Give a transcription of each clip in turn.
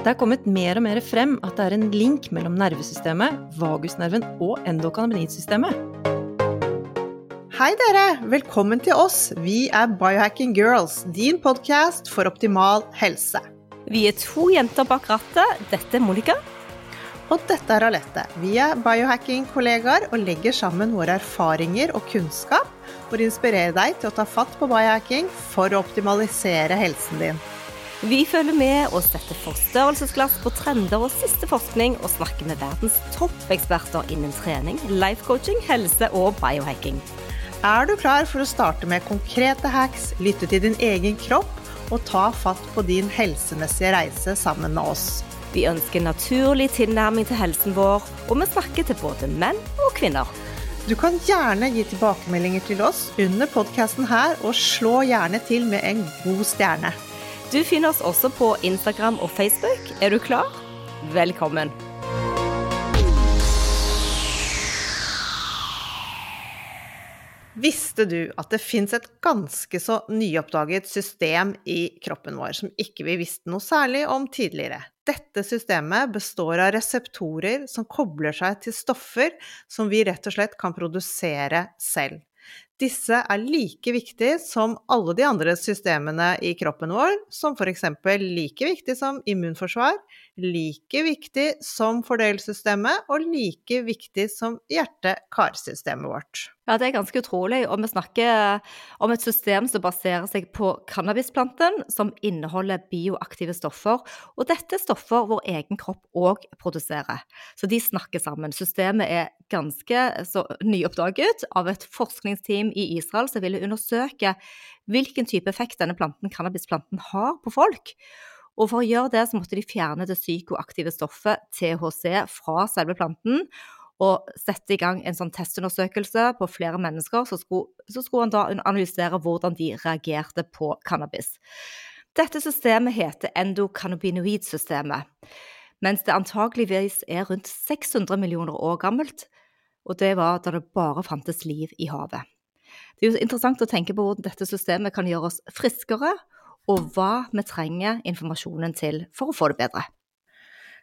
Det er kommet mer og mer frem at det er en link mellom nervesystemet, vagusnerven og endokannabinoidsystemet. Hei dere! Velkommen til oss. Vi er Biohacking Girls, din podkast for optimal helse. Vi er to jenter bak rattet. Dette er Monica. Og dette er Alette. Vi er biohacking-kollegaer og legger sammen våre erfaringer og kunnskap for å inspirere deg til å ta fatt på biohacking for å optimalisere helsen din. Vi følger med og setter forstørrelsesglass på trender og siste forskning, og snakker med verdens toppeksperter innen trening, life coaching, helse og biohacking. Er du klar for å starte med konkrete hacks, lytte til din egen kropp og ta fatt på din helsemessige reise sammen med oss? Vi ønsker naturlig tilnærming til helsen vår, og vi snakker til både menn og kvinner. Du kan gjerne gi tilbakemeldinger til oss under podkasten her, og slå gjerne til med en god stjerne. Du finner oss også på Instagram og Facebook. Er du klar? Velkommen! Visste du at det fins et ganske så nyoppdaget system i kroppen vår som ikke vi visste noe særlig om tidligere? Dette systemet består av reseptorer som kobler seg til stoffer som vi rett og slett kan produsere selv. Disse er like viktige som alle de andre systemene i kroppen vår, som f.eks. like viktig som immunforsvar, like viktig som fordelssystemet og like viktig som hjerte-karsystemet vårt. Ja, det er ganske utrolig. Og vi snakker om et system som baserer seg på cannabisplanten, som inneholder bioaktive stoffer. Og dette er stoffer vår egen kropp òg produserer. Så de snakker sammen. Systemet er ganske så nyoppdaget av et forskningsteam i Israel som ville undersøke hvilken type effekt denne planten, cannabisplanten har på folk. Og for å gjøre det, så måtte de fjerne det psykoaktive stoffet THC fra selve planten. Og sette i gang en sånn testundersøkelse på flere mennesker. Så skulle, så skulle han da analysere hvordan de reagerte på cannabis. Dette systemet heter endokannabinoidsystemet. Mens det antageligvis er rundt 600 millioner år gammelt. Og det var da det bare fantes liv i havet. Det er jo interessant å tenke på hvordan dette systemet kan gjøre oss friskere og hva vi trenger informasjonen til for å få det bedre.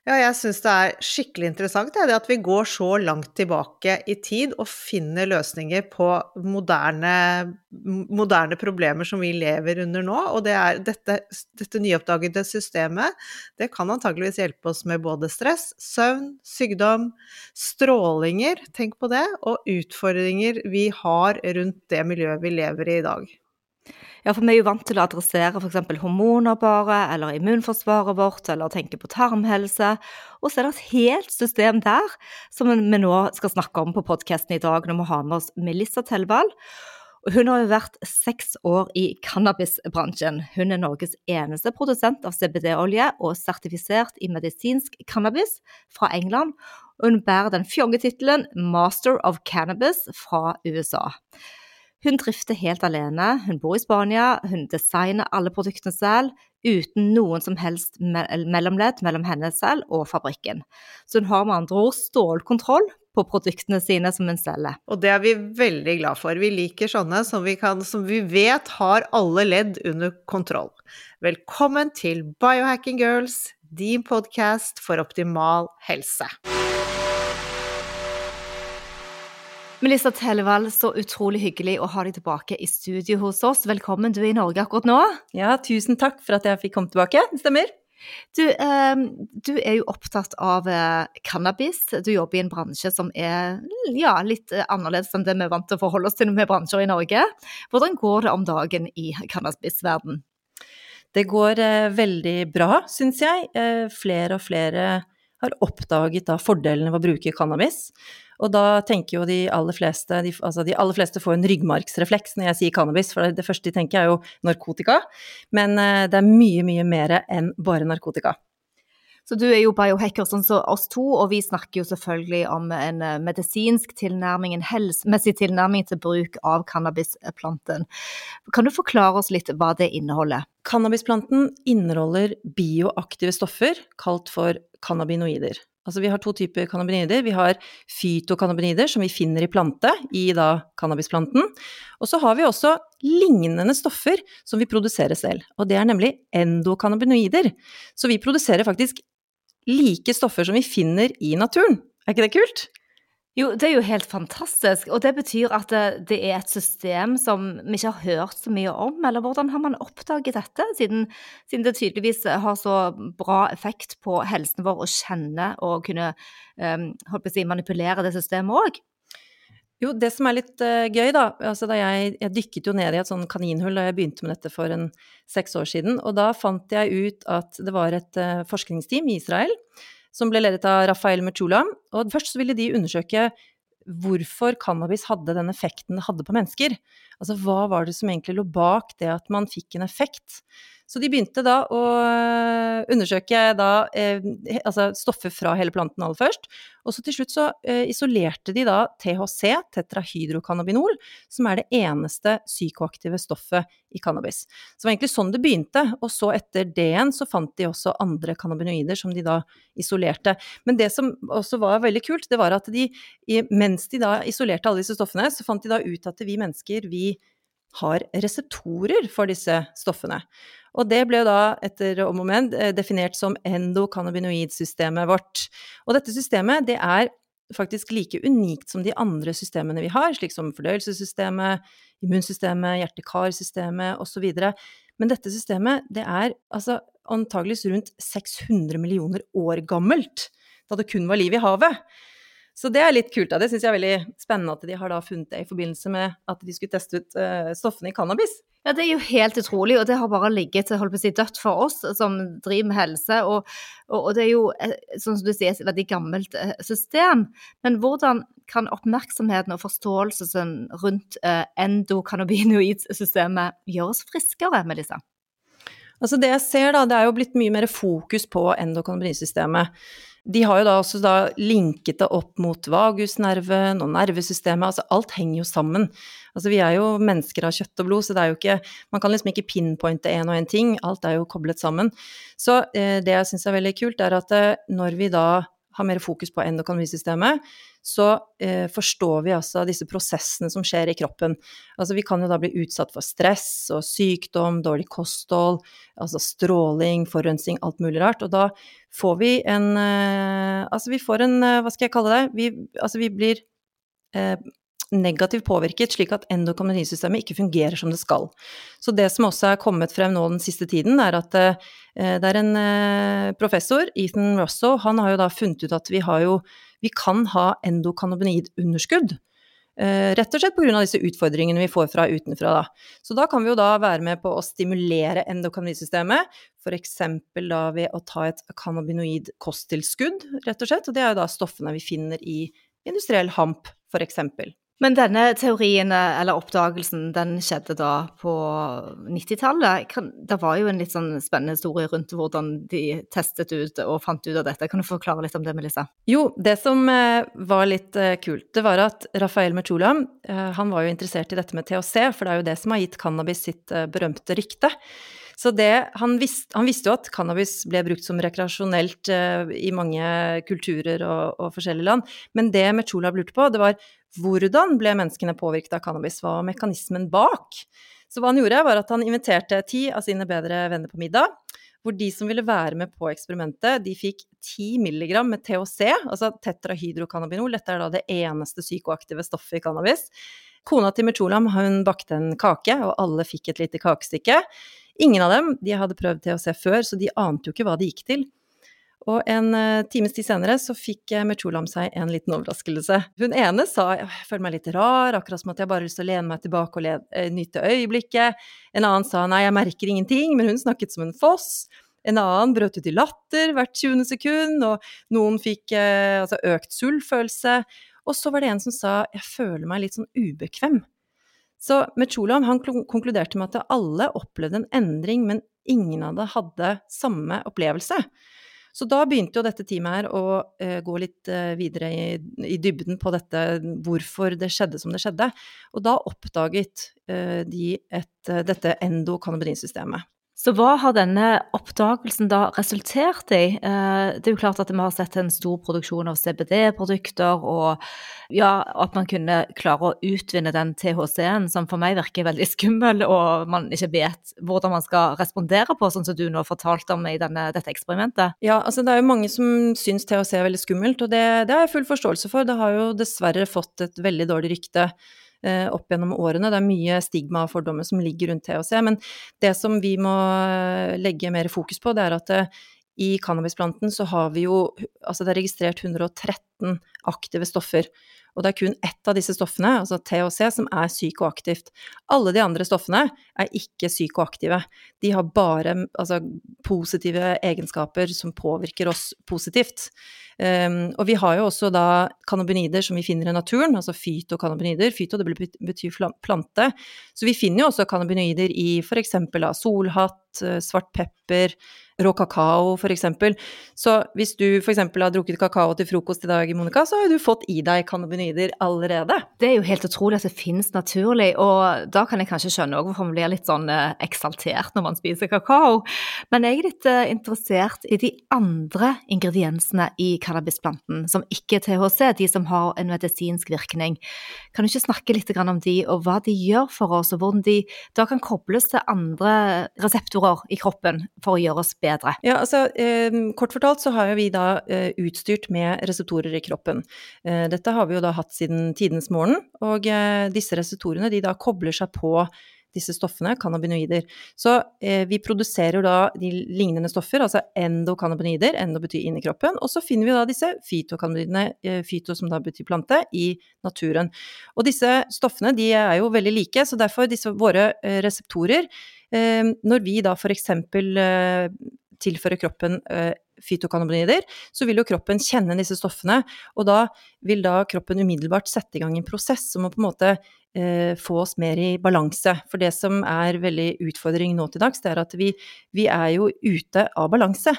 Ja, jeg syns det er skikkelig interessant det, at vi går så langt tilbake i tid og finner løsninger på moderne, moderne problemer som vi lever under nå. Og det dette, dette nyoppdagede systemet, det kan antageligvis hjelpe oss med både stress, søvn, sykdom, strålinger, tenk på det, og utfordringer vi har rundt det miljøet vi lever i i dag. Ja, for vi er jo vant til å adressere f.eks. hormoner bare, eller immunforsvaret vårt, eller tenke på tarmhelse. Og så er det et helt system der som vi nå skal snakke om på podkasten i dag, når vi har med oss Melissa Telvald. Hun har jo vært seks år i cannabisbransjen. Hun er Norges eneste produsent av CBD-olje og sertifisert i medisinsk cannabis fra England. Hun bærer den fjonge Master of Cannabis fra USA. Hun drifter helt alene, hun bor i Spania, hun designer alle produktene selv, uten noen som helst mellomledd mellom henne selv og fabrikken. Så hun har med andre ord stålkontroll på produktene sine som hun selger. Og det er vi veldig glad for. Vi liker sånne som vi, kan, som vi vet har alle ledd under kontroll. Velkommen til Biohacking Girls, din podkast for optimal helse. Melissa Tellevall, så utrolig hyggelig å ha deg tilbake i studio hos oss. Velkommen, du er i Norge akkurat nå. Ja, tusen takk for at jeg fikk komme tilbake. Det stemmer. Du, eh, du, er jo opptatt av eh, cannabis. Du jobber i en bransje som er ja, litt eh, annerledes enn det vi er vant til å forholde oss til med bransjer i Norge. Hvordan går det om dagen i cannabisverden? Det går eh, veldig bra, syns jeg. Eh, flere og flere har oppdaget da fordelene ved å bruke cannabis. Og da tenker jo de aller fleste de, Altså de aller fleste får en ryggmargsrefleks når jeg sier cannabis, for det første de tenker er jo narkotika. Men eh, det er mye, mye mer enn bare narkotika. Så du er jo biohacker sånn som oss to, og vi snakker jo selvfølgelig om en eh, medisinsk tilnærming, en helsemessig tilnærming til bruk av cannabisplanten. Kan du forklare oss litt hva det inneholder? Cannabisplanten inneholder bioaktive stoffer kalt for cannabinoider. Altså vi har to typer cannabinoider. Vi har fytokannabinoider, som vi finner i plante, i da cannabisplanten. Og så har vi også lignende stoffer som vi produserer selv, og det er nemlig endokannabinoider. Så vi produserer faktisk like stoffer som vi finner i naturen. Er ikke det kult? Jo, det er jo helt fantastisk. Og det betyr at det, det, er et system som vi ikke har hørt så mye om. Eller hvordan har man oppdaget dette, siden, siden det tydeligvis har så bra effekt på helsen vår å kjenne og kunne um, si, manipulere det systemet òg? Jo, det som er litt uh, gøy, da altså da jeg, jeg, dykket jo ned i et sånn kaninhull da jeg begynte med dette for en seks år siden, og da fant jeg ut at det var et uh, forskningsteam i Israel som ble ledet av Rafael Mechula. Og først ville de undersøke hvorfor cannabis hadde den effekten det hadde på mennesker. Altså hva var det som egentlig lå bak det at man fikk en effekt? Så de begynte da å eh, undersøke da, eh, altså stoffer fra hele planten aller først. Og så til slutt så eh, isolerte de da THC, tetrahydrokannabinol, som er det eneste psykoaktive stoffet i cannabis. Så det var egentlig sånn det begynte. Og så etter det igjen så fant de også andre cannabinoider som de da isolerte. Men det som også var veldig kult, det var at de, mens de da isolerte alle disse stoffene, så fant de da ut at vi mennesker, vi har reseptorer for disse stoffene. Og det ble da, etter om og men, eh, definert som endokannabinoidsystemet vårt. Og dette systemet, det er faktisk like unikt som de andre systemene vi har, slik som fordøyelsessystemet, immunsystemet, hjerte-karsystemet osv. Men dette systemet, det er altså antageligvis rundt 600 millioner år gammelt, da det kun var liv i havet. Så det er litt kult. Da. Det syns jeg er veldig spennende at de har funnet det i forbindelse med at de skulle teste ut uh, stoffene i cannabis. Ja, det er jo helt utrolig, og det har bare ligget holdt på å si, dødt for oss som driver med helse. Og, og, og det er jo, eh, sånn som du sier, et veldig gammelt uh, system. Men hvordan kan oppmerksomheten og forståelsen rundt eh, endokannabinoidsystemet gjøre friskere, Melissa? Altså det jeg ser da, det er jo blitt mye mer fokus på endokannabinoidsystemet de har jo da også da linket det opp mot vagusnerven og nervesystemet, altså alt henger jo sammen. Altså vi er jo mennesker av kjøtt og blod, så det er jo ikke Man kan liksom ikke pinpointe én og én ting, alt er jo koblet sammen. Så eh, det jeg syns er veldig kult, er at eh, når vi da har mer fokus på endokannabinosystemet, så eh, forstår vi altså disse prosessene som skjer i kroppen. Altså vi kan jo da bli utsatt for stress og sykdom, dårlig kosthold, altså stråling, forurensning, alt mulig rart. Og da får vi en eh, Altså vi får en eh, Hva skal jeg kalle det? Vi, altså vi blir eh, negativt påvirket, slik at endokannabinoidsystemet ikke fungerer som det skal. Så det som også er kommet frem nå den siste tiden, er at eh, det er en eh, professor, Ethan Russo, han har jo da funnet ut at vi har jo Vi kan ha endokannabinoidunderskudd. Eh, rett og slett pga. disse utfordringene vi får fra utenfra. Da. Så da kan vi jo da være med på å stimulere endokannabinoidsystemet, f.eks. da ved å ta et cannabinoid kosttilskudd, rett og slett. Og det er jo da stoffene vi finner i industriell hamp, f.eks. Men denne teorien, eller oppdagelsen, den skjedde da på 90-tallet. Det var jo en litt sånn spennende historie rundt hvordan de testet ut og fant ut av dette. Kan du forklare litt om det, Melissa? Jo, det som eh, var litt eh, kult, det var at Rafael Merchula, eh, han var jo interessert i dette med THC, for det er jo det som har gitt cannabis sitt berømte rykte. Så det, han, visste, han, visste, jo at cannabis ble brukt som rekreasjonelt uh, i mange kulturer og, og, forskjellige land, men det Mechula lurte på, det var hvordan ble menneskene påvirket av cannabis, hva var mekanismen bak? Så hva han gjorde, var at han inviterte ti av sine bedre venner på middag, hvor de som ville være med på eksperimentet, de fikk 10 milligram med THC, altså tetrahydrocannabinol, dette er da det eneste psykoaktive stoffet i cannabis. Kona til Mecholam hun bakte en kake, og alle fikk et lite kakestykke. Ingen av dem de hadde prøvd THC før, så de ante jo ikke hva det gikk til. Og en uh, times tid senere så fikk Mechulam seg en liten overraskelse. Hun ene sa jeg føler meg litt rar, akkurat som at jeg bare har lyst til å lene meg tilbake og le, uh, nyte øyeblikket. En annen sa nei, jeg merker ingenting, men hun snakket som en foss. En annen brøt ut i latter hvert 20. sekund, og noen fikk eh, altså økt sultfølelse. Og så var det en som sa jeg føler meg litt sånn ubekvem. Så Mechulam konkluderte med at alle opplevde en endring, men ingen av dem hadde samme opplevelse. Så da begynte jo dette teamet her å uh, gå litt uh, videre i, i, dybden på dette, hvorfor det skjedde som det skjedde. Og da oppdaget uh, de et, dette endokannabinsystemet. Så hva har denne oppdagelsen da resultert i? Eh, det er jo klart at vi har sett en stor produksjon av CBD-produkter, og ja, at man kunne klare å utvinne den THC-en, som for meg virker veldig skummel, og man ikke vet hvordan man skal respondere på, sånn som du nå fortalte om i denne, dette eksperimentet. Ja, altså det er jo mange som syns THC er veldig skummelt, og det, det har jeg full forståelse for. Det har jo dessverre fått et veldig dårlig rykte. Eh, opp gjennom årene. Det er mye stigma og fordommer som ligger rundt THC. Men det som vi må eh, legge mer fokus på, det er at eh, i cannabisplanten så har vi jo Altså det er registrert 113 aktive stoffer. Og det er kun ett av disse stoffene, altså THC, som er psykoaktivt. Alle de andre stoffene er ikke psykoaktive. De har bare altså, positive egenskaper som påvirker oss positivt. Um, og vi har jo også da cannabinoider som vi finner i naturen, altså fytokannabinoider. Fyto det betyr plante. Så vi finner jo også cannabinoider i f.eks. solhatt, eh, svart pepper, rå kakao f.eks. Så hvis du f.eks. har drukket kakao til frokost i dag, Monica, så har du fått i deg cannabinoider allerede. Det er jo helt utrolig at det finnes naturlig, og da kan jeg kanskje skjønne hvorfor man blir litt sånn eh, eksaltert når man spiser kakao. Men jeg er litt eh, interessert i de andre ingrediensene i cannabisplanten, som ikke er THC, de som har en medisinsk virkning. Kan du ikke snakke litt om de, og hva de gjør for oss, og hvordan de da kan kobles til andre reseptorer i kroppen for å gjøre oss bedre? Ja, altså eh, kort fortalt så har vi da eh, utstyrt med reseptorer i kroppen. Eh, dette har vi jo da hatt siden tidens morgen, og disse reseptorene de da kobler seg på disse stoffene, cannabinoider. Så eh, vi produserer da de lignende stoffer, altså endokannabinoider, endo betyr inni kroppen, og så finner vi da disse fytokannabinoidene, eh, fyto som da betyr plante, i naturen. Og disse stoffene de er jo veldig like, så derfor disse våre eh, reseptorer eh, Når vi da eksempel eh, tilfører kroppen eh, fytokannabinoider, så vil jo kroppen kjenne disse stoffene, og da vil da kroppen umiddelbart sette i gang en prosess som må på en måte få oss mer i balanse. For det som er veldig utfordring nå til dags, det er at vi, vi er jo ute av balanse.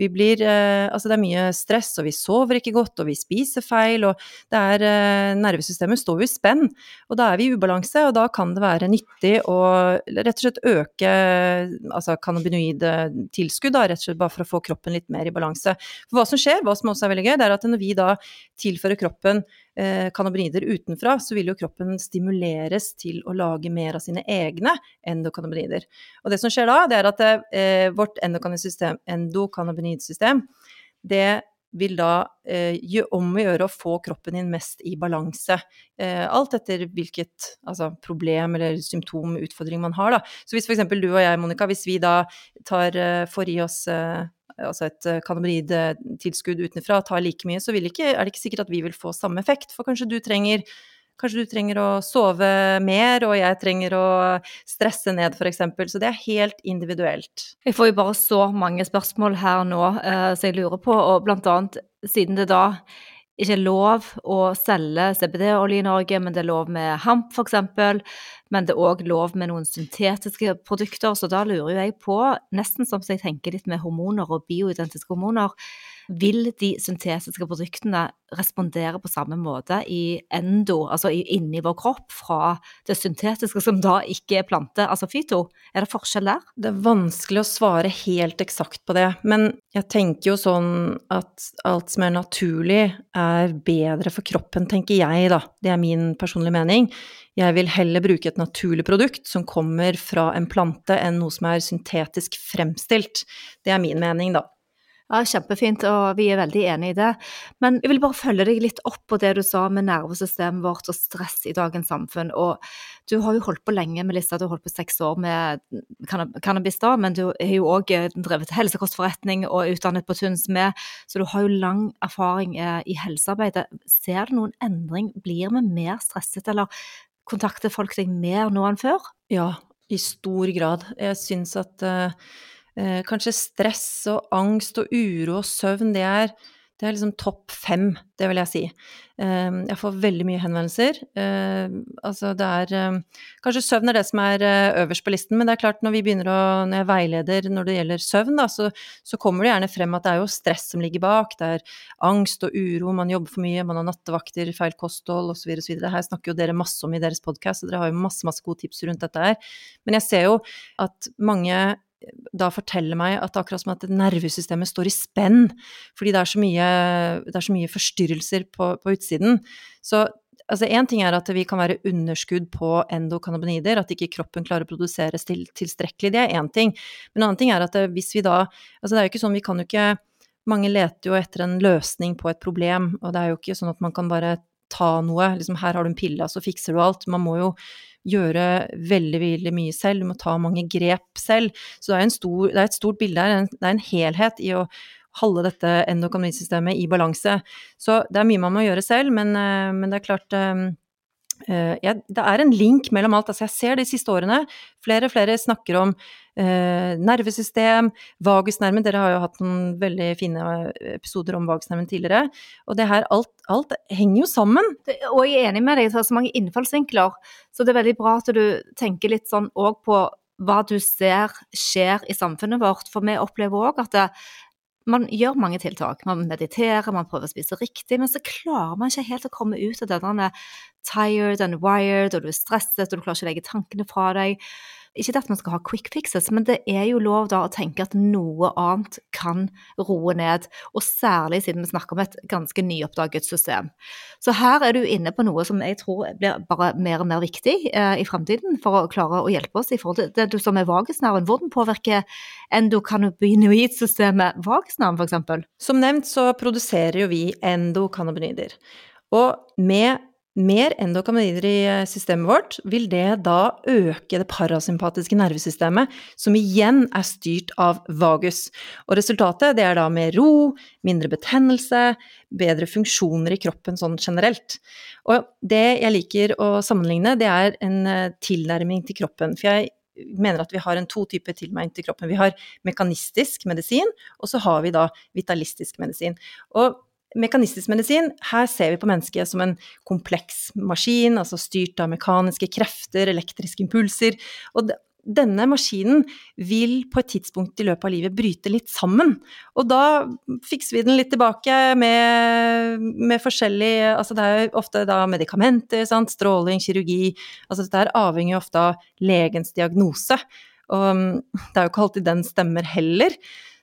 Vi blir eh, Altså det er mye stress, og vi sover ikke godt, og vi spiser feil, og det er eh, Nervesystemet står jo i spenn, og da er vi i ubalanse, og da kan det være nyttig å rett og slett øke altså cannabinoidtilskudd, da, rett og slett bare for å få kroppen litt mer i balanse. For hva som skjer, hva som også er veldig gøy, det er at når vi da tilfører kroppen eh, cannabinoider utenfra, så vil jo kroppen stimuleres til å lage mer av sine egne endokannabinoider. Og det som skjer da, det er at eh, vårt endokannabinoidsystem, det vil da eh, om å gjøre å få kroppen din mest i balanse. Eh, alt etter hvilket altså, problem eller symptom, utfordring man har. Da. Så hvis f.eks. du og jeg, Monica, hvis vi da tar, eh, får i oss eh, altså et eh, cannabinoidtilskudd utenfra tar like mye, så ikke, er det ikke sikkert at vi vil få samme effekt. For kanskje du trenger Kanskje du trenger å sove mer, og jeg trenger å stresse ned, f.eks. Så det er helt individuelt. Jeg får jo bare så mange spørsmål her nå eh, som jeg lurer på, og blant annet siden det da ikke er lov å selge CBD-olje i Norge, men det er lov med hamp f.eks. Men det er òg lov med noen syntetiske produkter, så da lurer jeg på, nesten som jeg tenker litt med hormoner og bioidentiske hormoner, vil de syntetiske produktene respondere på samme måte i endo, altså inni vår kropp, fra det syntetiske som da ikke er plante, altså fyto? Er det forskjell der? Det er vanskelig å svare helt eksakt på det, men jeg tenker jo sånn at alt som er naturlig er bedre for kroppen, tenker jeg da. Det er min personlige mening. Jeg vil heller bruke et naturlig produkt som kommer fra en plante, enn noe som er syntetisk fremstilt. Det er min mening, da. Ja, Kjempefint, og vi er veldig enig i det. Men jeg vil bare følge deg litt opp på det du sa med nervesystemet vårt og stress i dagens samfunn. Og du har jo holdt på lenge med Lissa, du har holdt på seks år med cannabis da, men du har jo òg eh, drevet helsekostforretning og utdannet på Tuns med, så du har jo lang erfaring eh, i helsearbeidet. Ser du noen endring? Blir vi mer stresset, eller kontakter folk deg mer nå enn før? Ja, i stor grad. Jeg syns at uh eh, kanskje stress og angst og uro og søvn, det er, det er liksom topp fem, det vil jeg si. Eh, jeg får veldig mye henvendelser. Eh, altså det er eh, Kanskje søvn er det som er eh, øverst på listen, men det er klart når vi begynner å Når jeg veileder når det gjelder søvn, da, så, så, kommer det gjerne frem at det er jo stress som ligger bak. Det er angst og uro, man jobber for mye, man har nattevakter, feil kosthold osv. osv. Det her snakker jo dere masse om i deres podkast, og dere har jo masse, masse gode tips rundt dette her. Men jeg ser jo at mange da forteller meg at det er akkurat som at nervesystemet står i spenn, fordi det er så mye, er så mye forstyrrelser på, på utsiden. Så altså ting er at vi kan være underskudd på endokannabinider, at ikke kroppen klarer å produsere til, tilstrekkelig, det er én ting. Men en annen ting er at hvis vi da Altså det er jo ikke sånn, vi kan jo ikke Mange leter jo etter en løsning på et problem, og det er jo ikke sånn at man kan bare ta noe, liksom her har du en pille, så fikser du alt. Man må jo gjøre veldig, veldig mye selv, du må ta mange grep selv. Så det er, stor, det er et stort bilde her, det er en helhet i å holde dette endokannabinoidsystemet i balanse. Så det er mye man må gjøre selv, men, eh, men det er klart eh, eh, ja, det er en link mellom alt. Altså jeg ser de siste årene flere og flere snakker om eh, nervesystem, vagusnerven. Dere har jo hatt noen veldig fine episoder om vagusnerven tidligere. Og det her, alt, alt henger jo sammen. Det, og jeg er enig med deg, det er så mange innfallsvinkler. Så det er veldig bra at du tenker litt sånn òg på hva du ser skjer i samfunnet vårt. For vi opplever òg at det, man gjør mange tiltak. Man mediterer, man prøver å spise riktig, men så klarer man ikke helt å komme ut av denne tired and wired, og du er stresset, og du klarer ikke å legge tankene fra deg. Ikke det at man skal ha quick fixes, men det er jo lov da å tenke at noe annet kan roe ned, og særlig siden vi snakker om et ganske nyoppdaget system. Så her er du inne på noe som jeg tror blir bare mer og mer viktig eh, i fremtiden for å klare å hjelpe oss i forhold til det du som er vagusnerven. Hvordan påvirker endokannabinoidsystemet vagusnerven f.eks.? Som nevnt så produserer jo vi endokannabinoider. Og med mer endokaminider i eh, systemet vårt, vil det da øke det parasympatiske nervesystemet, som igjen er styrt av vagus. Og resultatet det er da mer ro, mindre betennelse, bedre funksjoner i kroppen sånn generelt. Og det jeg liker å sammenligne, det er en eh, tilnærming til kroppen. For jeg mener at vi har en to typer tilnærming til kroppen. Vi har mekanistisk medisin, og så har vi da vitalistisk medisin. Og mekanistisk medisin, her ser vi på mennesket som en kompleks maskin, altså styrt av mekaniske krefter, elektriske impulser. Og denne maskinen vil på et tidspunkt i løpet av livet bryte litt sammen. Og da fikser vi den litt tilbake med, med forskjellig Altså det er ofte da medikamenter, sant? stråling, kirurgi Altså dette er avhengig ofte av legens diagnose. Og mm, det er jo ikke alltid den stemmer heller.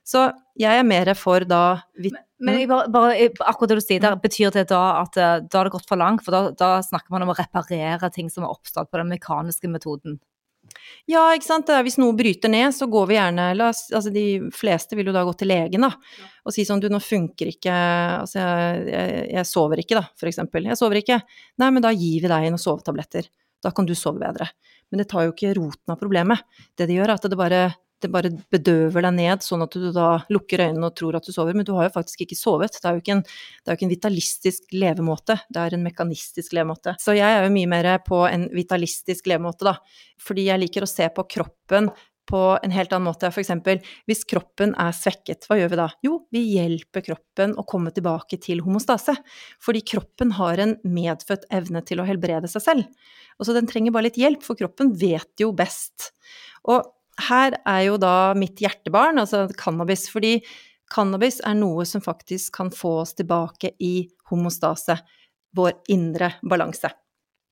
Så jeg er mer for da men bare, bare, akkurat det du sier der, betyr det da at eh, da har det gått for langt? For da, da, snakker man om å reparere ting som er oppstått på den mekaniske metoden. Ja, ikke sant. Hvis noe bryter ned, så går vi gjerne oss, altså De fleste vil jo da gå til legen da, og si sånn du, nå funker ikke Altså jeg, jeg, jeg sover ikke, da, for eksempel. Jeg sover ikke. Nei, men da gir vi deg noen sovetabletter. Da kan du sove bedre. Men det tar jo ikke roten av problemet. Det det gjør, er at det bare det bare bedøver deg ned, sånn at du da lukker øynene og tror at du sover. Men du har jo faktisk ikke sovet. Det er jo ikke en, jo ikke en vitalistisk levemåte, det er en mekanistisk levemåte. Så jeg er jo mye mer på en vitalistisk levemåte, da. Fordi jeg liker å se på kroppen på en helt annen måte. Eksempel, hvis kroppen er svekket, hva gjør vi da? Jo, vi hjelper kroppen å komme tilbake til homostase. Fordi kroppen har en medfødt evne til å helbrede seg selv. Og så den trenger bare litt hjelp, for kroppen vet jo best. Og her er jo da mitt hjertebarn, altså cannabis. Fordi cannabis er noe som faktisk kan få oss tilbake i homostase, vår indre balanse.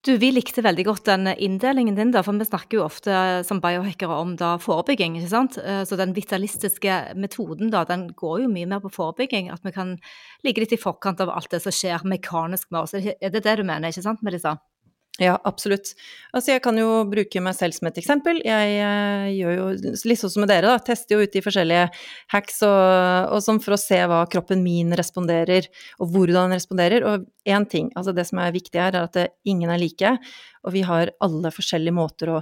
Du, vi likte veldig godt den inndelingen din, da, for vi snakker jo ofte som biohackere om da forebygging, ikke sant. Eh, så den vitalistiske metoden, da, den går jo mye mer på forebygging. At vi kan ligge litt i forkant av alt det som skjer mekanisk med oss. Er det det du mener, ikke sant, Melissa? Ja, absolutt. Altså, jeg kan jo bruke meg selv som et eksempel. Jeg uh, gjør jo litt sånn som med dere, da. Tester jo ut de forskjellige hacks og, og sånn for å se hva kroppen min responderer, og hvordan den responderer. Og én ting, altså det som er viktig her, er at ingen er like. Og vi har alle forskjellige måter å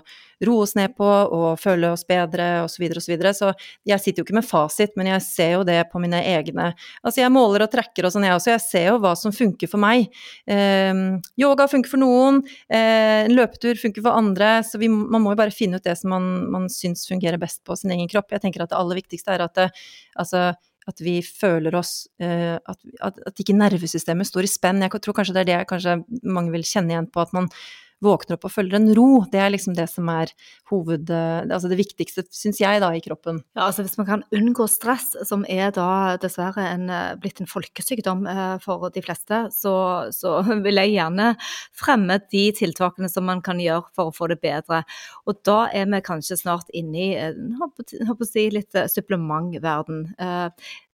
roe oss ned på og føle oss bedre osv. osv. Så, videre, og så, så jeg sitter jo ikke med fasit, men jeg ser jo det på mine egne Altså jeg måler og trekker og sånn, jeg også. Jeg ser jo hva som funker for meg. Eh, yoga funker for noen, eh, en løpetur funker for andre. Så vi, man må jo bare finne ut det som man, man syns fungerer best på sin egen kropp. Jeg tenker at det aller viktigste er at det, altså at vi føler oss uh, at, at, at, ikke nervesystemet står i spenn. Jeg tror kanskje det er det kanskje mange vil kjenne igjen på, at man våkner opp og føler en ro. Det er liksom det som er hoved... Altså det viktigste, syns jeg, da, i kroppen. Ja, altså hvis man kan unngå stress, som er da dessverre en, blitt en folkesykdom for de fleste, så, så vil jeg gjerne fremme de tiltakene som man kan gjøre for å få det bedre. Og da er vi kanskje snart inne i håper si, litt supplementverden.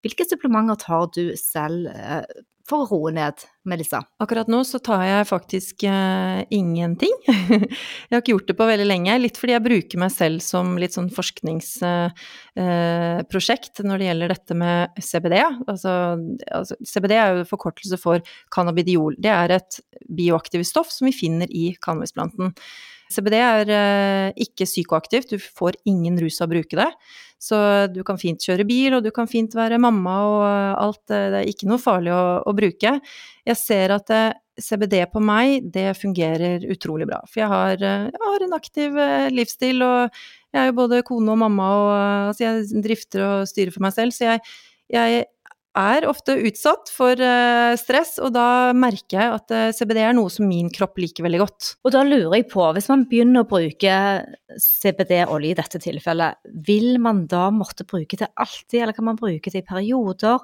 Hvilke supplementer tar du selv for å roe ned, Melissa? Akkurat nå så tar jeg faktisk uh, ingenting. jeg har ikke gjort det på veldig lenge, litt fordi jeg bruker meg selv som litt sånn forskningsprosjekt uh, når det gjelder dette med CBD. Altså, altså, CBD er jo forkortelse for cannabidiol. Det er et bioaktivt stoff som vi finner i cannabisplanten. CBD er eh, ikke psykoaktivt, du får ingen rus av å bruke det. Så du kan fint kjøre bil, og du kan fint være mamma og alt. Eh, det er ikke noe farlig å, å bruke. Jeg ser at eh, CBD på meg, det fungerer utrolig bra. For jeg har, jeg har en aktiv livsstil, og jeg er jo både kone og mamma, og altså jeg drifter og styrer for meg selv. Så jeg, jeg er ofte utsatt for uh, stress, og da merker jeg at eh, CBD er noe som min kropp liker veldig godt. Og da lurer jeg på, hvis man begynner å bruke CBD-olje i dette tilfellet, vil man da måtte bruke det alltid, eller kan man bruke det i perioder?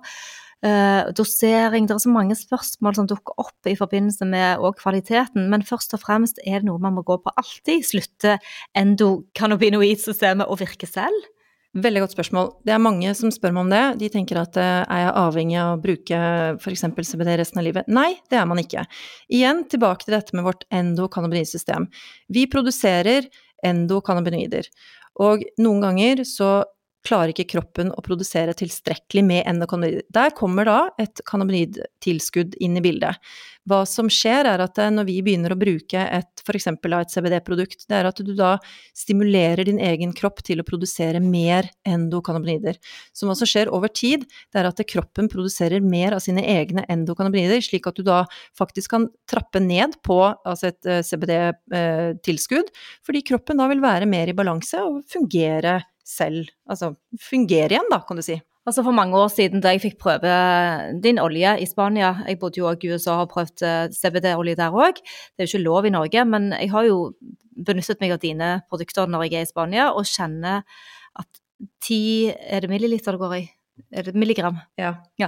Uh, dosering, det er så mange spørsmål som dukker opp i forbindelse med kvaliteten, men først og fremst er det noe man må gå på alltid. Slutte endokannabinoidsystemet å virke selv? Veldig godt spørsmål. Det er mange som spør meg om det. De tenker at eh, er jeg avhengig av å bruke f.eks. CBD resten av livet? Nei, det er man ikke. Igjen tilbake til dette med vårt endokannabinoidsystem. Vi produserer endokannabinoider. Og noen ganger så klarer ikke kroppen å produsere tilstrekkelig med endokannabinoid. Der kommer da et cannabinoidtilskudd inn i bildet. Hva som skjer er at eh, når vi begynner å bruke et et CBD-produkt, det er at du da stimulerer din egen kropp til å produsere mer endokannabinoider. Så hva som skjer over tid, det er at kroppen produserer mer av sine egne endokannabinoider, slik at du da faktisk kan trappe ned på altså et eh, CBD-tilskudd, eh, fordi kroppen da vil være mer i balanse og fungere selv, altså fungere igjen, da, kan du si. Altså For mange år siden da jeg fikk prøve din olje i Spania, jeg bodde jo også i USA og har prøvd eh, CBD-olje der òg, det er jo ikke lov i Norge, men jeg har jo benyttet meg av dine produkter når jeg er i Spania, og kjenner at ti Er det milliliter det går i? Er det milligram? Ja. ja.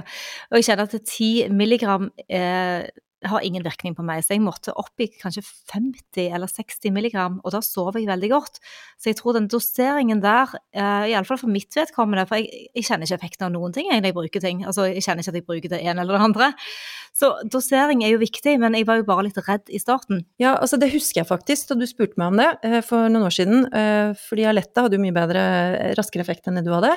Og jeg kjenner at ti milligram er har ingen virkning på meg, så jeg måtte opp i kanskje 50 eller 60 milligram, og da sover jeg veldig godt. Så jeg tror den doseringen der, uh, iallfall for mitt vedkommende, for jeg, jeg, kjenner ikke effekten av noen ting når jeg bruker ting, altså jeg kjenner ikke at jeg bruker det ene eller det andre. Så dosering er jo viktig, men jeg var jo bare litt redd i starten. Ja, altså det husker jeg faktisk da du spurte meg om det uh, for noen år siden, uh, fordi Aletta hadde jo mye bedre, raskere effekt enn det du hadde.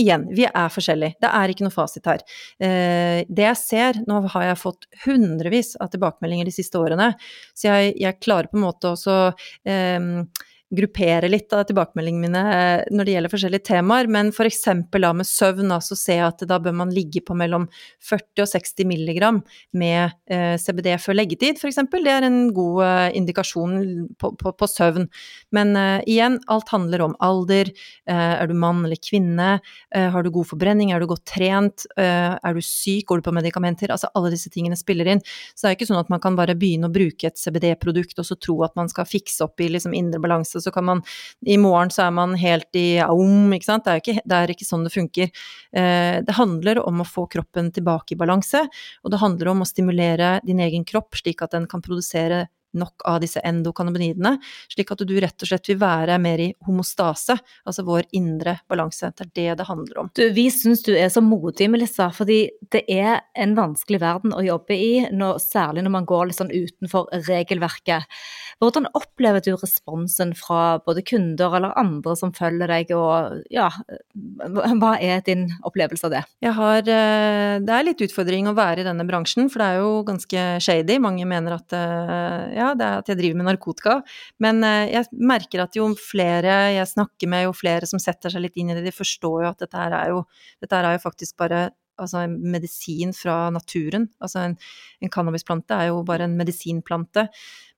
Igjen, vi er forskjellige, det er ikke noe fasit her. det jeg ser, nå har jeg fått hundrevis av tilbakemeldinger de siste årene. Så jeg, jeg klarer på en måte også eh, gruppere litt av tilbakemeldingene mine eh, når det gjelder forskjellige temaer, men f.eks. da med søvn, så jeg at da bør man ligge på mellom 40 og 60 milligram med eh, CBD før leggetid, f.eks. Det er en god eh, indikasjon på, på, på, søvn. Men uh, igjen, alt handler om alder. Uh, er du mann eller kvinne? Uh, har du god forbrenning? Er du godt trent? er du syk? Går du på medikamenter? Altså alle disse tingene spiller inn. Så det er ikke sånn at man kan bare begynne å bruke et CBD-produkt og så tro at man skal fikse opp i liksom indre balanse så kan man I morgen så er man helt i aum, ikke sant. Det er ikke, det er ikke sånn det funker. Eh, det handler om å få kroppen tilbake i balanse, og det handler om å stimulere din egen kropp slik at den kan produsere nok av disse endokannabinoidene, slik at du rett og slett vil være mer i homostase, altså vår indre balanse. Det er det det handler om. Du, vi syns du er så modig, Melissa, fordi det er en vanskelig verden å jobbe i, når, særlig når man går litt sånn utenfor regelverket. Hvordan opplever du responsen fra både kunder eller andre som følger deg, og ja, hva er din opplevelse av det? Jeg har, eh, det er litt utfordring å være i denne bransjen, for det er jo ganske shady. Mange mener at eh, ja, det er at jeg driver med narkotika. Men eh, jeg merker at jo flere jeg snakker med, jo flere som setter seg litt inn i det, de forstår jo at dette her er jo, dette her er jo faktisk bare altså en medisin fra naturen. Altså en, en cannabisplante er jo bare en medisinplante.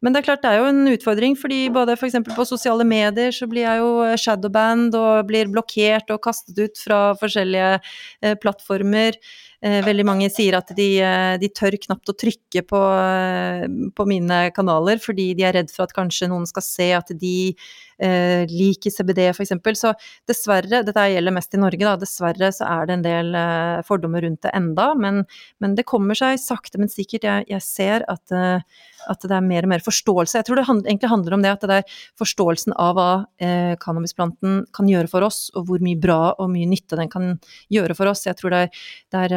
Men det er klart det er jo en utfordring, fordi både f.eks. På sosiale medier så blir jeg jo shadowband og blir blokkert og kastet ut fra forskjellige eh, plattformer. Eh, veldig mange sier at de, eh, de tør knapt å trykke på, eh, på, mine kanaler fordi de er redd for at kanskje noen skal se at de eh, liker CBD f.eks. Så dessverre, dette gjelder mest i Norge, da, dessverre så er det en del eh, fordommer rundt det enda, men, men, det kommer seg sakte, men sikkert. Jeg, jeg ser at eh, at det er mer og mer forståelse. Jeg tror det egentlig handler om det at det er forståelsen av hva eh, cannabisplanten kan gjøre for oss, og hvor mye bra og mye nytte den kan gjøre for oss. Jeg tror det er, det er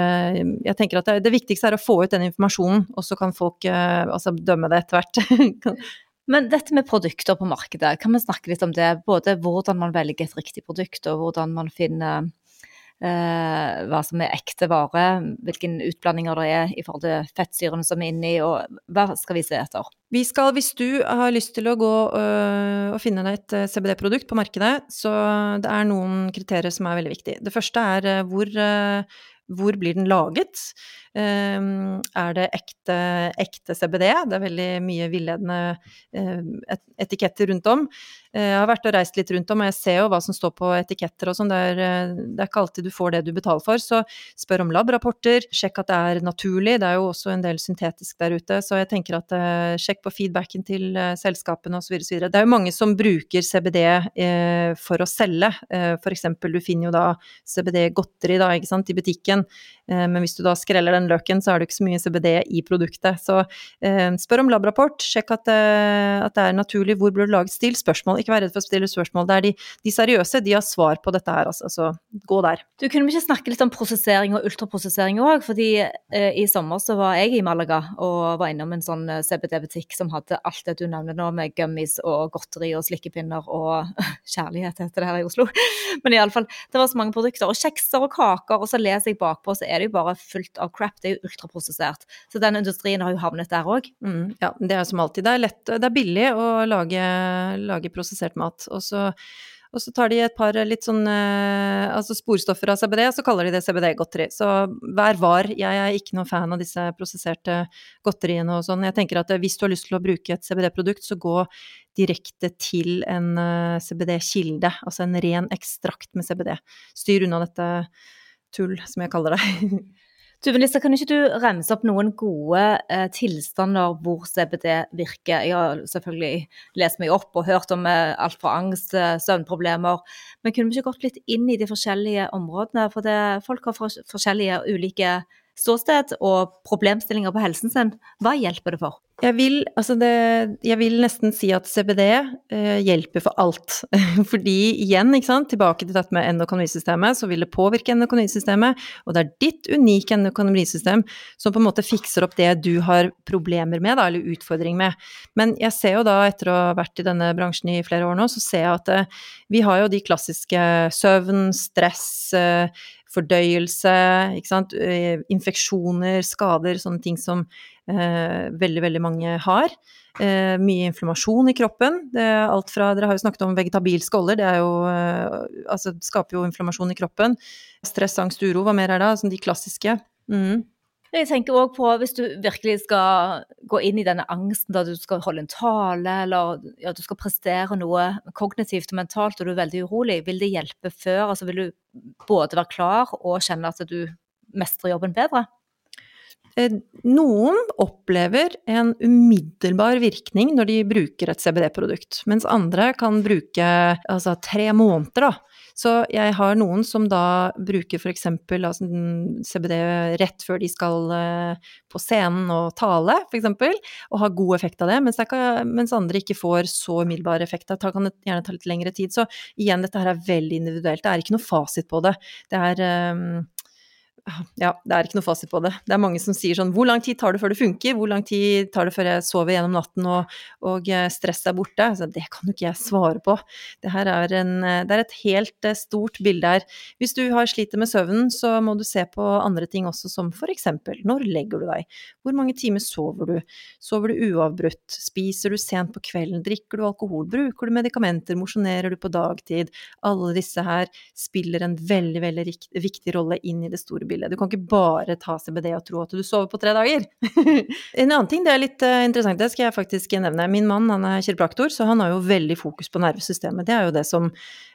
Jeg tenker at det, det, viktigste er å få ut den informasjonen, og så kan folk eh, altså dømme det etter hvert. Men dette med produkter på markedet, kan vi snakke litt om det? Både hvordan man velger et riktig produkt, og hvordan man finner eh, hva som er ekte vare, hvilke utblandinger det er i forhold til fettsyrene som er inni, og hva skal vi se etter? Vi skal, hvis du har lyst til å gå øh, og finne deg et CBD-produkt på markedet, så det er noen kriterier som er veldig viktige. Det første er øh, hvor, øh, hvor blir den laget? Um, er det ekte, ekte, CBD? Det er veldig mye villedende uh, etiketter rundt om. Eh, jeg har vært og reist litt rundt om, og jeg ser jo hva som står på etiketter og sånn. Det, eh, det, er ikke alltid du får det du betaler for, så spør om lab-rapporter. Sjekk at det er naturlig. Det er jo også en del syntetisk der ute, så jeg tenker at sjekk på feedbacken til selskapene osv. Det er jo mange som bruker CBD eh, for å selge. Eh, eksempel, du finner jo da CBD-godteri i butikken, men hvis du da skreller den løken, så er det ikke så mye CBD i produktet. Så spør om lab-rapport, sjekk at, at, det er naturlig. Hvor blir det laget? Still spørsmål ikke vær redd for å stille spørsmål. Det er de, de seriøse, de har svar på dette her, altså. Så gå der. Du kunne vi ikke snakke litt om prosessering og ultraprosessering òg? Fordi eh, i sommer så var jeg i Malaga og var innom en sånn eh, CBD-butikk som hadde alt det du nevner nå, med gummies og godteri og slikkepinner og kjærlighet heter det her i Oslo. Men iallfall, det var så mange produkter. Og kjekser og kaker, og så leser jeg bakpå, så er det jo bare fullt av crap. Det er jo ultraprosessert. Så den industrien har jo havnet der òg. Mm, ja, det er som alltid. Det er lett, det er billig å lage, lage prosessert mat. Og så, og så tar de et par litt sånn eh, altså sporstoffer av CBD, så kaller de det CBD-godteri. Så vær var. Jeg er ikke noen fan av disse prosesserte godteriene og sånn. Jeg tenker at hvis du har lyst til å bruke et CBD-produkt, så gå direkte til en uh, CBD-kilde, altså en ren ekstrakt med CBD. Styr unna dette tull, som jeg kaller det. Du, Melissa, kan ikke du remse opp noen gode eh, tilstander hvor CBD virker? Jeg har selvfølgelig lest meg opp og hørt om eh, alt fra angst, eh, søvnproblemer. Men kunne vi ikke gått litt inn i de forskjellige områdene? For det, folk har for, forskjellige ulike ståsted og problemstillinger på helsen sin, hva hjelper det for? Jeg vil, altså det, jeg vil nesten si at CBD eh, hjelper for alt. Fordi igjen, ikke sant, tilbake til dette med endokonomisystemet, så vil det påvirke endokonomisystemet, og det er ditt unike endokonomisystem som på en måte fikser opp det du har problemer med, da, eller utfordring med. Men jeg ser jo da, etter å ha vært i denne bransjen i flere år nå, så ser jeg at eh, vi har jo de klassiske søvn, stress, eh, fordøyelse, eh, infeksjoner, skader, sånne ting som eh, veldig, veldig mange har. Eh, mye inflammasjon i kroppen. Det alt fra, dere har jo snakket om vegetabilske skåler, det er jo, eh, altså, skaper jo inflammasjon i kroppen. Stress, angst, uro, hva mer er det? Altså, de klassiske. Mm. Jeg tenker òg på hvis du virkelig skal gå inn i denne angsten da du skal holde en tale, eller ja, du skal prestere noe kognitivt og mentalt og du er veldig urolig, vil det hjelpe før? Altså vil du både være klar og kjenne at du mestrer jobben bedre? Eh, noen opplever en umiddelbar virkning når de bruker et CBD-produkt, mens andre kan bruke altså, tre måneder da, så jeg har noen som da bruker f.eks. Altså, CBD rett før de skal uh, på scenen og tale, f.eks., og har god effekt av det, mens, kan, mens, andre ikke får så umiddelbar effekt. Det kan gjerne ta litt lengre tid. Så igjen, dette her er veldig individuelt. Det er ikke noe fasit på det. Det er um, ja, det er ikke noe fasit på det. Det er mange som sier sånn Hvor lang tid tar det før det funker? Hvor lang tid tar det før jeg sover gjennom natten og, og eh, stresset er borte? Så det kan jo ikke jeg svare på. Det her er, en, eh, det er et helt eh, stort bilde her. Hvis du har sliter med søvnen, så må du se på andre ting også, som for eksempel når legger du deg? Hvor mange timer sover du? Sover du uavbrutt? Spiser du sent på kvelden? Drikker du alkohol? Bruker du medikamenter? Mosjonerer du på dagtid? Alle disse her spiller en veldig, veldig viktig rolle inn i det store bildet bildet. Du kan ikke bare ta CBD og tro at du sover på tre dager. en annen ting, det er litt uh, interessant, det skal jeg faktisk nevne. Min mann han er kiropraktor, så han har jo veldig fokus på nervesystemet. Det er jo det som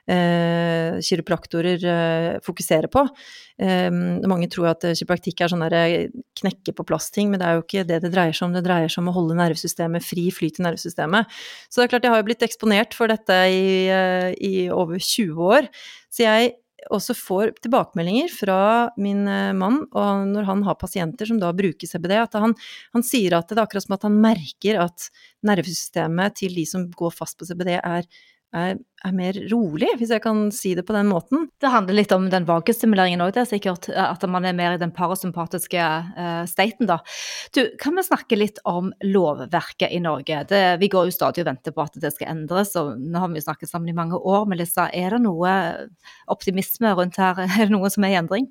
eh, kiropraktorer eh, fokuserer på. mange tror at kiropraktikk er sånn der knekke på plass-ting, men det er jo ikke det det dreier seg om. Det dreier seg om å holde nervesystemet fri flyt i nervesystemet. Så det er klart, jeg har jo blitt eksponert for dette i, i over 20 år. Så jeg også får tilbakemeldinger fra min eh, mann, og når han har pasienter som da bruker CBD, at han, han, sier at det er akkurat som at han merker at nervesystemet til de som går fast på CBD, er er, er, mer rolig, hvis jeg kan si det på den måten. Det handler litt om den vagestimuleringen òg, det er sikkert. At man er mer i den parasympatiske uh, staten, da. Du, kan vi snakke litt om lovverket i Norge? Det, vi går jo stadig og venter på at det skal endres, og nå har vi jo snakket sammen i mange år. Melissa, er det noe optimisme rundt her? Er det noe som er i endring?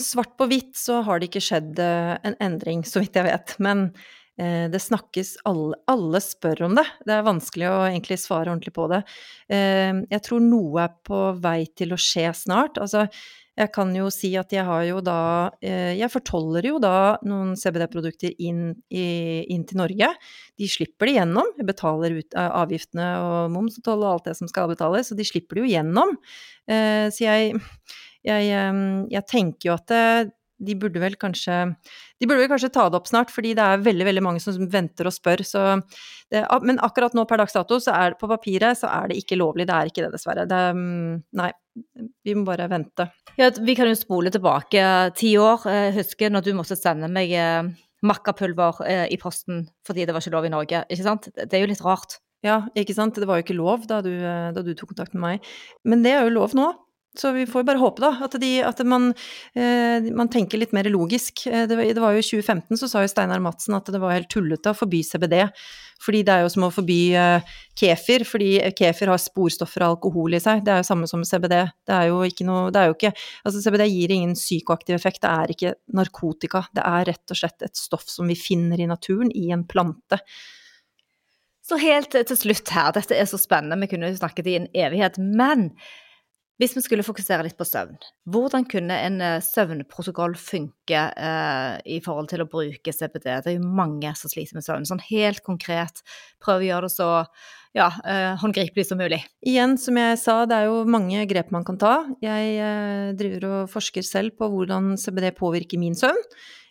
Svart på hvitt så har det ikke skjedd eh, en endring, så vidt jeg vet. Men Eh, det snakkes alle, alle spør om det. Det er vanskelig å egentlig svare ordentlig på det. Eh, jeg tror noe er på vei til å skje snart. Altså, jeg kan jo si at jeg har jo da eh, Jeg fortoller jo da noen CBD-produkter inn, inn, til Norge. De slipper det gjennom. Jeg betaler ut avgiftene og moms og toll og alt det som skal betales, så de slipper det jo gjennom. Så jeg, jeg, jeg tenker jo at det, de burde vel kanskje De burde vel kanskje ta det opp snart, fordi det er veldig veldig mange som venter og spør. Det, men akkurat nå per dags dato, så er det på papiret så er det ikke lovlig. Det er ikke det, dessverre. Det, mm, nei, vi må bare vente. Ja, vi kan jo spole tilbake ti år. Jeg husker når du måtte sende meg eh, makkapulver eh, i posten fordi det var ikke lov i Norge. Ikke sant? Det er jo litt rart. Ja, ikke sant. Det var jo ikke lov da du, eh, da du tok kontakt med meg. Men det er jo lov nå. Så vi får bare håpe, da, at, de, at man, eh, man, tenker litt mer logisk. Eh, det det var jo I 2015 så sa jo Steinar Madsen at det var helt tullete å forby CBD. Fordi det er jo som å forby eh, kefir, fordi kefir har sporstoffer av alkohol i seg. Det er jo samme som CBD. Det er jo ikke noe Det er jo ikke Altså, CBD gir ingen psykoaktiv effekt, det er ikke narkotika. Det er rett og slett et stoff som vi finner i naturen, i en plante. Så helt til slutt her, dette er så spennende, vi kunne jo snakket i en evighet, men hvis vi skulle fokusere litt på søvn, hvordan kunne en eh, søvnprotokoll funke eh, i forhold til å bruke CBD? Det er jo mange som sliter med søvn. Sånn helt konkret, prøv å gjøre det så ja, eh, håndgripelig som mulig. Igjen, som jeg sa, det er jo mange grep man kan ta. Jeg eh, driver og forsker selv på hvordan CBD påvirker min søvn.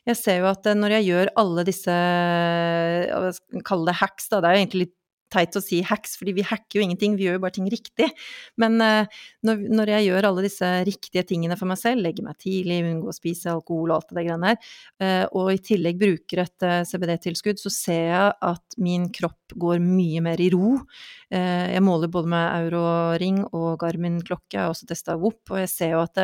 Jeg ser jo at eh, når jeg gjør alle disse, skal kalle det hacks, da, det er jo egentlig litt teit å si hacks, fordi vi hacker jo ingenting, vi gjør jo bare ting riktig. Men uh, når, når, jeg gjør alle disse riktige tingene for meg selv, legger meg tidlig, unngår å spise alkohol og alt det greiene der, uh, og i tillegg bruker et uh, CBD-tilskudd, så ser jeg at min kropp går mye mer i ro. jeg måler både med Euroring og Garmin-klokke, jeg også testa Whoop, og jeg ser jo at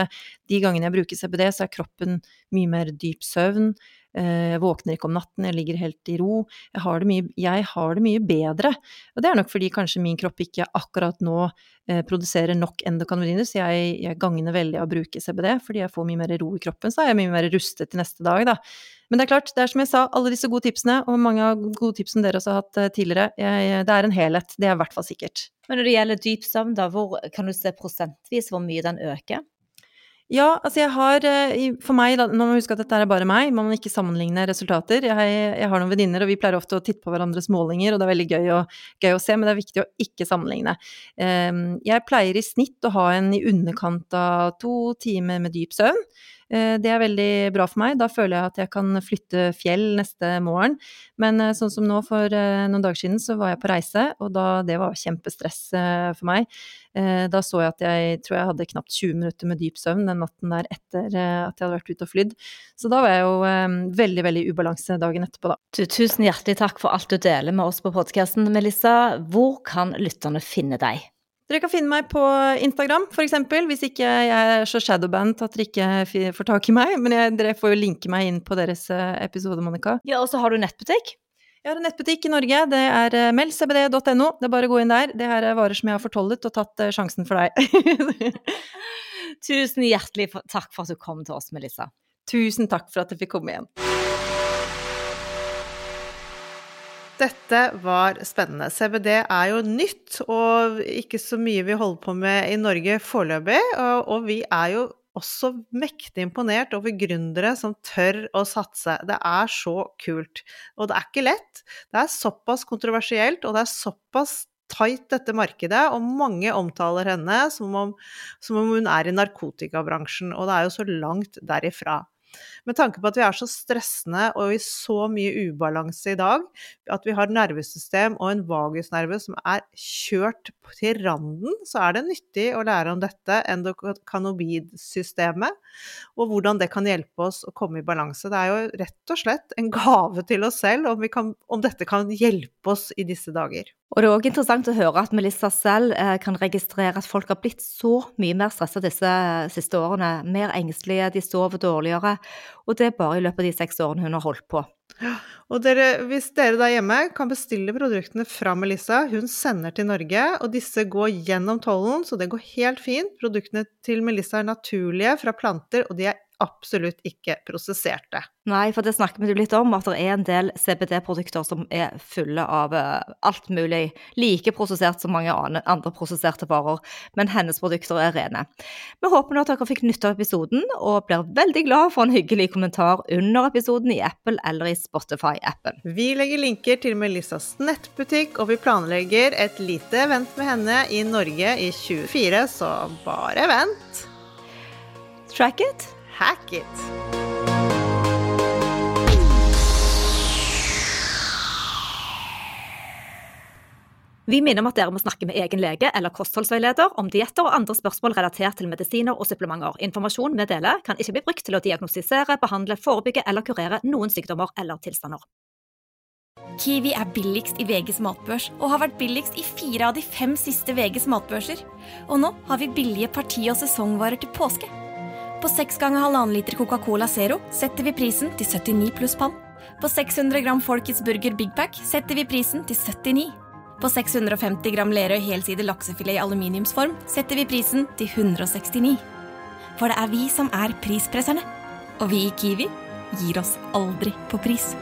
de gangene jeg bruker CBD, så er kroppen mye mer dyp søvn. Jeg eh, våkner ikke om natten, jeg ligger helt i ro. Jeg har, mye, jeg har det mye, bedre. Og det er nok fordi kanskje min kropp ikke akkurat nå eh, produserer nok endokannabinoider, så jeg, jeg gagner veldig av å bruke CBD, fordi jeg får mye mer ro i kroppen. Så er jeg mye mer rustet til neste dag, da. Men det er klart, det er som jeg sa, alle disse gode tipsene, og mange av gode tipsene dere også har hatt eh, tidligere, jeg, det er en helhet. Det er i hvert fall sikkert. Men når det gjelder dyp søvn, da, hvor kan du se prosentvis hvor mye den øker? Ja, altså jeg har eh, For meg, nå må man huske at dette er bare meg, man må ikke sammenligne resultater. Jeg, jeg har noen venninner, og vi pleier ofte å titte på hverandres målinger, og det er veldig gøy å, gøy å se, men det er viktig å ikke sammenligne. Ehm, jeg pleier i snitt å ha en i underkant av to timer med dyp søvn. Eh, det er veldig bra for meg. Da føler jeg at jeg kan flytte fjell neste morgen. Men eh, sånn som nå, for eh, noen dager siden, så var jeg på reise, og da, det var kjempestress for meg. Da så jeg at jeg tror jeg hadde knapt 20 minutter med dyp søvn den natten der etter at jeg hadde vært ute og flydd. Så da var jeg jo veldig, veldig ubalanse dagen etterpå, da. Tusen hjertelig takk for alt du deler med oss på podkasten, Melissa. Hvor kan lytterne finne deg? Dere kan finne meg på Instagram, f.eks., hvis ikke jeg er så shadowband at dere ikke får tak i meg. Men jeg, dere får jo linke meg inn på deres eh, episode, Monica. Ja, og så har du nettbutikk? Jeg har en nettbutikk i Norge. Det er meldcbd.no. Det er bare å gå inn der. Det her er varer som jeg har fortollet og tatt eh, sjansen for deg. Tusen hjertelig takk for at du kom til oss, Melissa. Tusen takk for at jeg fikk komme igjen. Dette var spennende. CBD er jo nytt, og ikke så mye vi holder på med i Norge foreløpig. Og vi er jo også mektig imponert over gründere som tør å satse. Det er så kult. Og det er ikke lett. Det er såpass kontroversielt, og det er såpass tight, dette markedet, og mange omtaler henne som om, som om hun er i narkotikabransjen, og det er jo så langt derifra. Med tanke på at vi er så stressende og i så mye ubalanse i dag, at vi har nervesystem og en vagusnerve som er kjørt til randen, så er det nyttig å lære om dette endokanobidsystemet, og hvordan det kan hjelpe oss å komme i balanse. Det er jo rett og slett en gave til oss selv om, kan, om dette kan hjelpe oss i disse dager. Og det er òg interessant å høre at Melissa selv eh, kan registrere at folk har blitt så mye mer stressa disse siste årene. Mer engstelige, de sover dårligere. Og det er bare i løpet av de seks årene hun har holdt på. Og dere, hvis dere der hjemme kan bestille produktene fra Melissa, hun sender til Norge, og disse går gjennom tollen, så det går helt fint. Produktene til Melissa er naturlige fra planter, og de er absolutt ikke prosesserte. Nei, for det snakker vi litt om, at det er en del CBD-produkter som er fulle av eh, alt mulig, like prosessert som mange andre prosesserte varer, men hennes produkter er rene. Vi håper nå at dere fikk nytte av episoden, og blir veldig glad for en hyggelig kommentar under episoden i Apple eller i Spotify-appen. Vi legger linker til Melissas nettbutikk, og vi planlegger et lite event med henne i Norge i 2024, så bare vent. Track it! Hack it! Vi minner om at dere må snakke med egen lege eller kostholdsveileder om dietter og andre spørsmål relatert til medisiner og supplementer. Informasjon vi deler, kan ikke bli brukt til å diagnostisere, behandle, forebygge eller kurere noen sykdommer eller tilstander. Kiwi er billigst i VGs matbørs og har vært billigst i fire av de fem siste VGs matbørser. Og nå har vi billige parti- og sesongvarer til påske. På 6 ganger halvannen liter Coca-Cola Zero setter vi prisen til 79 pluss pann. På 600 gram Folkets Burger Big Pack setter vi prisen til 79. På 650 gram Lerøy helside laksefilet i aluminiumsform setter vi prisen til 169. For det er vi som er prispresserne. Og vi i Kiwi gir oss aldri på pris.